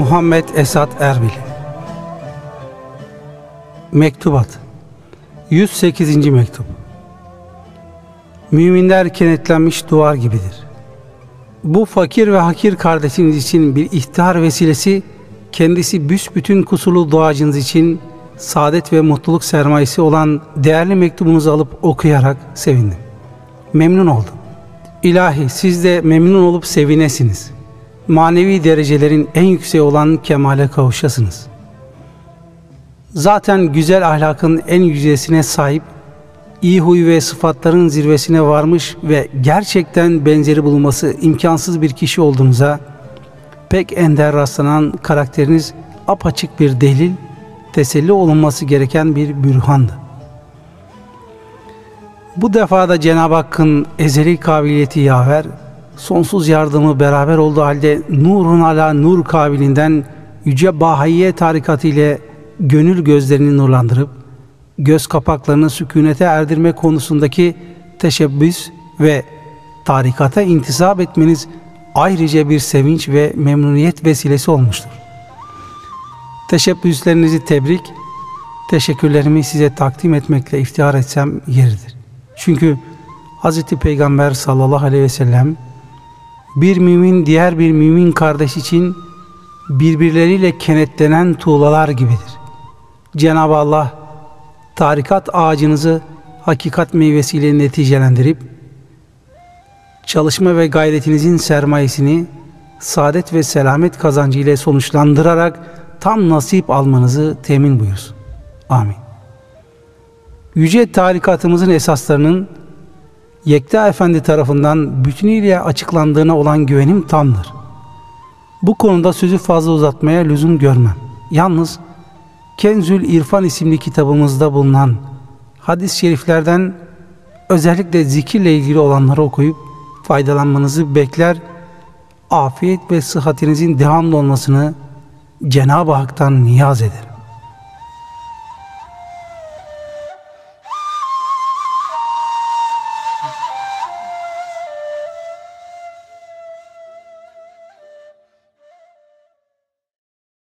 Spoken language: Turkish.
Muhammed Esat Erbil Mektubat 108. Mektup Müminler kenetlenmiş duvar gibidir. Bu fakir ve hakir kardeşiniz için bir ihtihar vesilesi, kendisi büsbütün kusurlu duacınız için saadet ve mutluluk sermayesi olan değerli mektubunuzu alıp okuyarak sevindim. Memnun oldum. İlahi siz de memnun olup sevinesiniz. Manevi derecelerin en yükseği olan kemale kavuşasınız. Zaten güzel ahlakın en yücesine sahip, iyi huy ve sıfatların zirvesine varmış ve gerçekten benzeri bulunması imkansız bir kişi olduğunuza, pek ender rastlanan karakteriniz apaçık bir delil, teselli olunması gereken bir bürhandı. Bu defada Cenab-ı Hakk'ın ezeli kabiliyeti yaver, sonsuz yardımı beraber olduğu halde nurun ala nur kabilinden Yüce Bahayiye tarikatı ile gönül gözlerini nurlandırıp, göz kapaklarını sükunete erdirme konusundaki teşebbüs ve tarikata intisap etmeniz ayrıca bir sevinç ve memnuniyet vesilesi olmuştur. Teşebbüslerinizi tebrik, teşekkürlerimi size takdim etmekle iftihar etsem yeridir. Çünkü Hz. Peygamber sallallahu aleyhi ve sellem bir mümin diğer bir mümin kardeş için birbirleriyle kenetlenen tuğlalar gibidir. Cenab-ı Allah tarikat ağacınızı hakikat meyvesiyle neticelendirip çalışma ve gayretinizin sermayesini saadet ve selamet kazancı ile sonuçlandırarak tam nasip almanızı temin buyursun. Amin. Yüce tarikatımızın esaslarının Yekta Efendi tarafından bütünüyle açıklandığına olan güvenim tamdır. Bu konuda sözü fazla uzatmaya lüzum görmem. Yalnız Kenzül İrfan isimli kitabımızda bulunan hadis-i şeriflerden özellikle zikirle ilgili olanları okuyup faydalanmanızı bekler, afiyet ve sıhhatinizin devamlı olmasını Cenab-ı Hak'tan niyaz ederim.